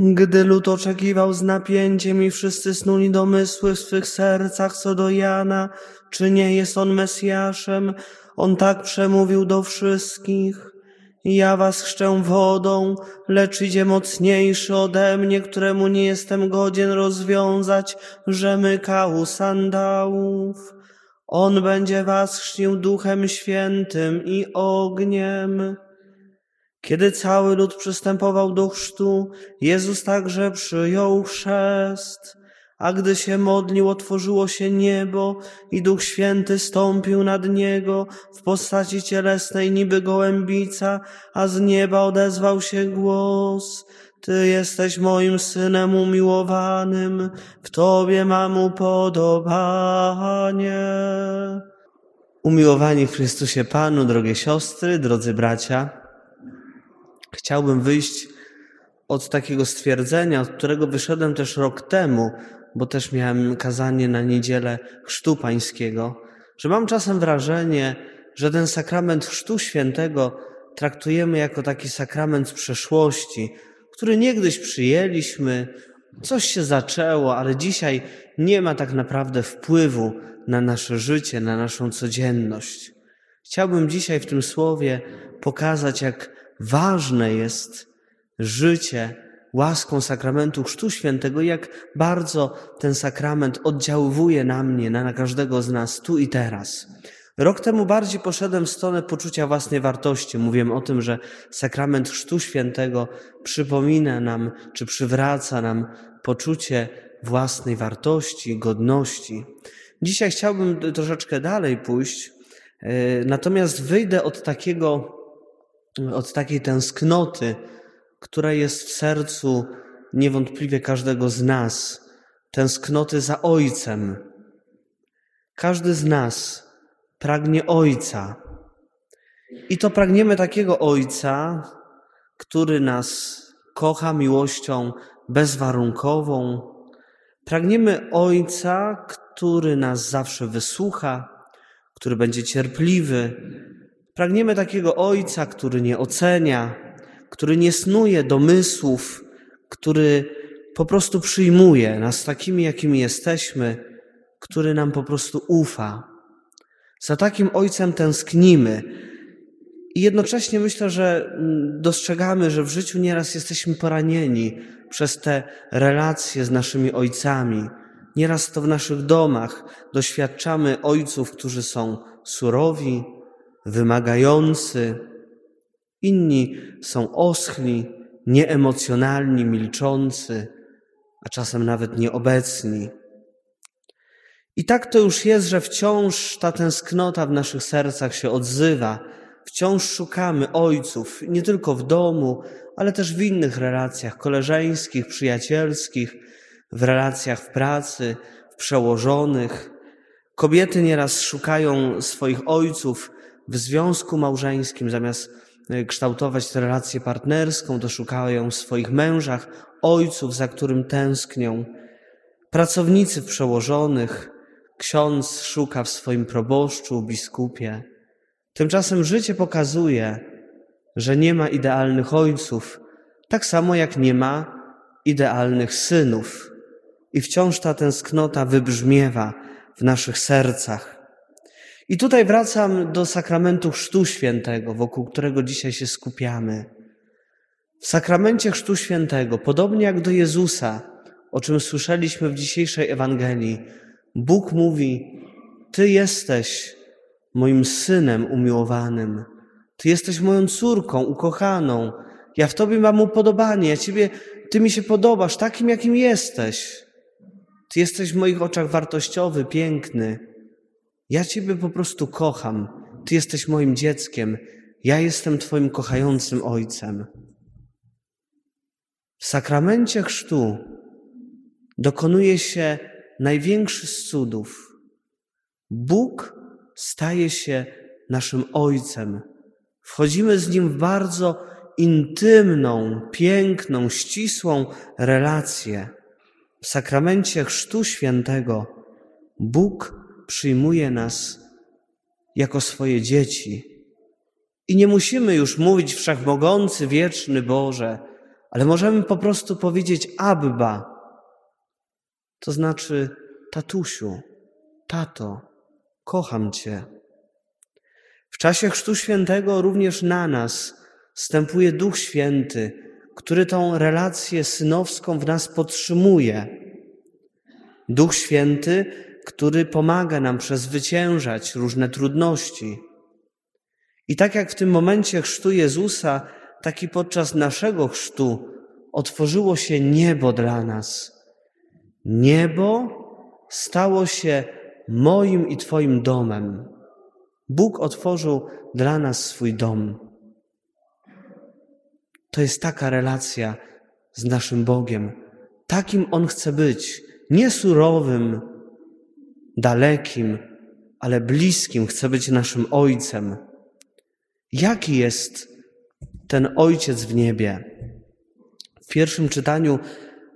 Gdy lud oczekiwał z napięciem i wszyscy snuli domysły w swych sercach co do Jana, czy nie jest on Mesjaszem, on tak przemówił do wszystkich. Ja was chrzczę wodą, lecz idzie mocniejszy ode mnie, któremu nie jestem godzien rozwiązać rzemykału sandałów. On będzie was chrzcił duchem świętym i ogniem. Kiedy cały lud przystępował do chrztu, Jezus także przyjął chrzest. A gdy się modlił, otworzyło się niebo i Duch Święty stąpił nad niego w postaci cielesnej niby gołębica, a z nieba odezwał się głos. Ty jesteś moim synem umiłowanym, w Tobie mam upodobanie. Umiłowani w Chrystusie Panu, drogie siostry, drodzy bracia, chciałbym wyjść od takiego stwierdzenia, od którego wyszedłem też rok temu, bo też miałem kazanie na niedzielę Chrztu Pańskiego, że mam czasem wrażenie, że ten sakrament Chrztu Świętego traktujemy jako taki sakrament z przeszłości, który niegdyś przyjęliśmy, coś się zaczęło, ale dzisiaj nie ma tak naprawdę wpływu na nasze życie, na naszą codzienność. Chciałbym dzisiaj w tym słowie pokazać, jak ważne jest życie łaską sakramentu Chrztu Świętego, jak bardzo ten sakrament oddziałuje na mnie, na każdego z nas tu i teraz. Rok temu bardziej poszedłem w stronę poczucia własnej wartości. Mówiłem o tym, że sakrament Chrztu Świętego przypomina nam, czy przywraca nam poczucie własnej wartości, godności. Dzisiaj chciałbym troszeczkę dalej pójść, e, natomiast wyjdę od takiego, od takiej tęsknoty, która jest w sercu niewątpliwie każdego z nas, tęsknoty za Ojcem. Każdy z nas pragnie Ojca. I to pragniemy takiego Ojca, który nas kocha miłością bezwarunkową. Pragniemy Ojca, który nas zawsze wysłucha, który będzie cierpliwy. Pragniemy takiego Ojca, który nie ocenia, który nie snuje domysłów, który po prostu przyjmuje nas takimi, jakimi jesteśmy, który nam po prostu ufa. Za takim Ojcem tęsknimy. I jednocześnie myślę, że mm, dostrzegamy, że w życiu nieraz jesteśmy poranieni przez te relacje z naszymi ojcami. Nieraz to w naszych domach doświadczamy ojców, którzy są surowi, wymagający, Inni są oschli, nieemocjonalni, milczący, a czasem nawet nieobecni. I tak to już jest, że wciąż ta tęsknota w naszych sercach się odzywa. Wciąż szukamy ojców, nie tylko w domu, ale też w innych relacjach koleżeńskich, przyjacielskich, w relacjach w pracy, w przełożonych. Kobiety nieraz szukają swoich ojców w związku małżeńskim, zamiast E, kształtować tę relację partnerską, to szukają w swoich mężach ojców, za którym tęsknią. Pracownicy w przełożonych, ksiądz szuka w swoim proboszczu, biskupie. Tymczasem życie pokazuje, że nie ma idealnych ojców, tak samo jak nie ma idealnych synów. I wciąż ta tęsknota wybrzmiewa w naszych sercach. I tutaj wracam do sakramentu Chrztu Świętego, wokół którego dzisiaj się skupiamy. W sakramencie Chrztu Świętego, podobnie jak do Jezusa, o czym słyszeliśmy w dzisiejszej Ewangelii, Bóg mówi: Ty jesteś moim synem umiłowanym, Ty jesteś moją córką ukochaną, ja w Tobie mam upodobanie, ja Ciebie, Ty mi się podobasz takim, jakim jesteś. Ty jesteś w moich oczach wartościowy, piękny. Ja Ciebie po prostu kocham. Ty jesteś moim dzieckiem. Ja jestem Twoim kochającym Ojcem. W sakramencie chrztu dokonuje się największy z cudów. Bóg staje się naszym Ojcem. Wchodzimy z Nim w bardzo intymną, piękną, ścisłą relację. W sakramencie Chrztu Świętego Bóg przyjmuje nas jako swoje dzieci. I nie musimy już mówić wszechmogący, wieczny Boże, ale możemy po prostu powiedzieć Abba, to znaczy tatusiu, tato, kocham Cię. W czasie Chrztu Świętego również na nas wstępuje Duch Święty, który tą relację synowską w nas podtrzymuje. Duch Święty, który pomaga nam przezwyciężać różne trudności. I tak jak w tym momencie chrztu Jezusa, tak i podczas naszego chrztu otworzyło się niebo dla nas. Niebo stało się moim i Twoim domem. Bóg otworzył dla nas swój dom. To jest taka relacja z naszym Bogiem. Takim On chce być. Nie surowym, dalekim, ale bliskim. Chce być naszym Ojcem. Jaki jest ten Ojciec w niebie? W pierwszym czytaniu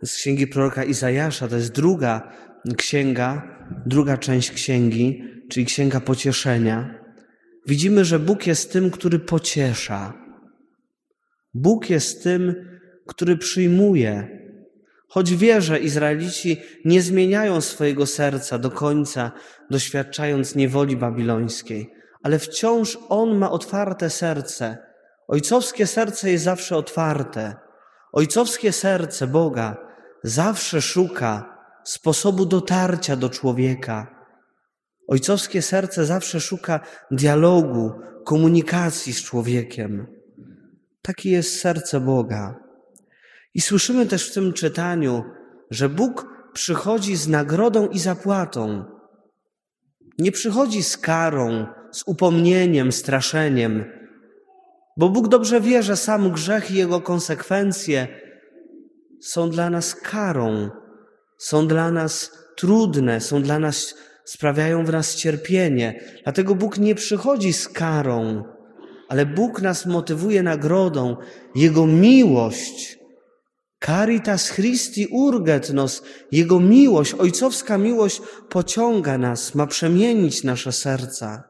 z księgi proroka Izajasza, to jest druga księga, druga część księgi, czyli księga pocieszenia, widzimy, że Bóg jest tym, który pociesza. Bóg jest tym, który przyjmuje. Choć wie, że Izraelici nie zmieniają swojego serca do końca, doświadczając niewoli babilońskiej, ale wciąż On ma otwarte serce. Ojcowskie serce jest zawsze otwarte. Ojcowskie serce Boga zawsze szuka sposobu dotarcia do człowieka. Ojcowskie serce zawsze szuka dialogu, komunikacji z człowiekiem. Takie jest serce Boga. I słyszymy też w tym czytaniu, że Bóg przychodzi z nagrodą i zapłatą. Nie przychodzi z karą, z upomnieniem, straszeniem, bo Bóg dobrze wie, że sam grzech i jego konsekwencje są dla nas karą, są dla nas trudne, są dla nas, sprawiają w nas cierpienie. Dlatego Bóg nie przychodzi z karą, ale Bóg nas motywuje nagrodą. Jego miłość, caritas Christi urget nos, Jego miłość, ojcowska miłość pociąga nas, ma przemienić nasze serca.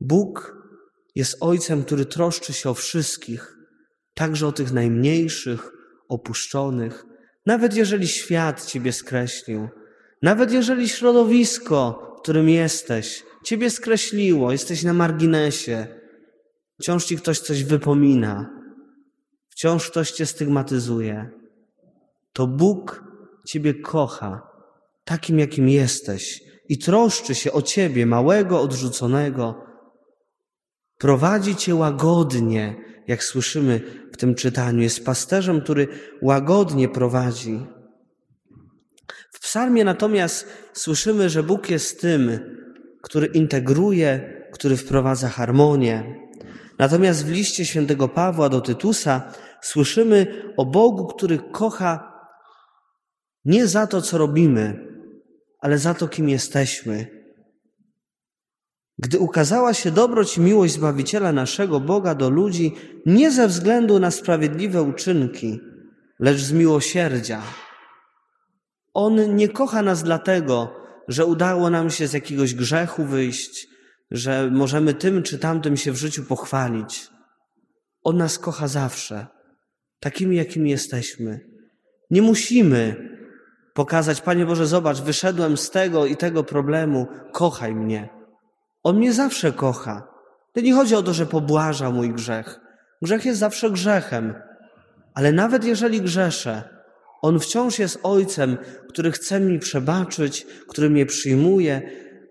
Bóg jest Ojcem, który troszczy się o wszystkich, także o tych najmniejszych, opuszczonych, nawet jeżeli świat Ciebie skreślił, nawet jeżeli środowisko, w którym jesteś, Ciebie skreśliło, jesteś na marginesie, wciąż Ci ktoś coś wypomina, wciąż ktoś Cię stygmatyzuje, to Bóg Ciebie kocha takim, jakim jesteś i troszczy się o Ciebie, małego, odrzuconego, prowadzi Cię łagodnie, jak słyszymy w tym czytaniu. Jest pasterzem, który łagodnie prowadzi. W psalmie natomiast słyszymy, że Bóg jest tym, który integruje, który wprowadza harmonię. Natomiast w liście świętego Pawła do Tytusa słyszymy o Bogu, który kocha nie za to, co robimy, ale za to, kim jesteśmy. Gdy ukazała się dobroć i miłość Zbawiciela naszego Boga do ludzi nie ze względu na sprawiedliwe uczynki, lecz z miłosierdzia. On nie kocha nas dlatego, że udało nam się z jakiegoś grzechu wyjść, że możemy tym czy tamtym się w życiu pochwalić. On nas kocha zawsze, takimi, jakimi jesteśmy. Nie musimy pokazać, Panie Boże, zobacz, wyszedłem z tego i tego problemu, kochaj mnie. On mnie zawsze kocha. To nie chodzi o to, że pobłaża mój grzech. Grzech jest zawsze grzechem. Ale nawet jeżeli grzeszę, On wciąż jest Ojcem, który chce mi przebaczyć, który mnie przyjmuje,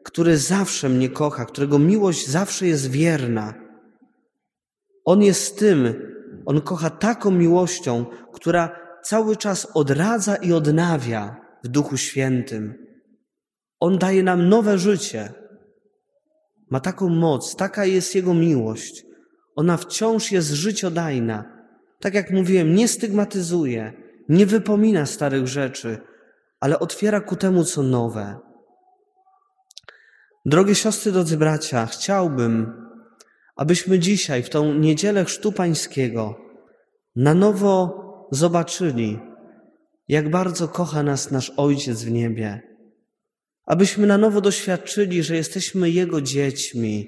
który zawsze mnie kocha, którego miłość zawsze jest wierna. On jest tym, On kocha taką miłością, która cały czas odradza i odnawia w Duchu Świętym. On daje nam nowe życie. Ma taką moc, taka jest Jego miłość. Ona wciąż jest życiodajna. Tak jak mówiłem, nie stygmatyzuje, nie wypomina starych rzeczy, ale otwiera ku temu, co nowe. Drogie siostry, drodzy bracia, chciałbym, abyśmy dzisiaj, w tą niedzielę Chrztu Pańskiego, na nowo zobaczyli, jak bardzo kocha nas nasz Ojciec w niebie abyśmy na nowo doświadczyli, że jesteśmy Jego dziećmi,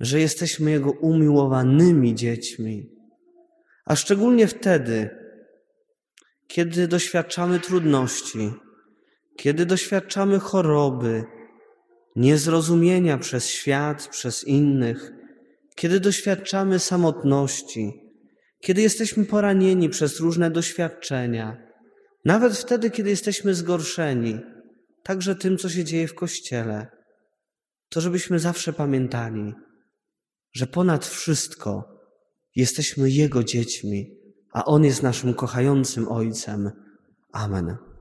że jesteśmy Jego umiłowanymi dziećmi. A szczególnie wtedy, kiedy doświadczamy trudności, kiedy doświadczamy choroby, niezrozumienia przez świat, przez innych, kiedy doświadczamy samotności, kiedy jesteśmy poranieni przez różne doświadczenia, nawet wtedy, kiedy jesteśmy zgorszeni, także tym, co się dzieje w Kościele, to żebyśmy zawsze pamiętali, że ponad wszystko jesteśmy Jego dziećmi, a On jest naszym kochającym Ojcem. Amen.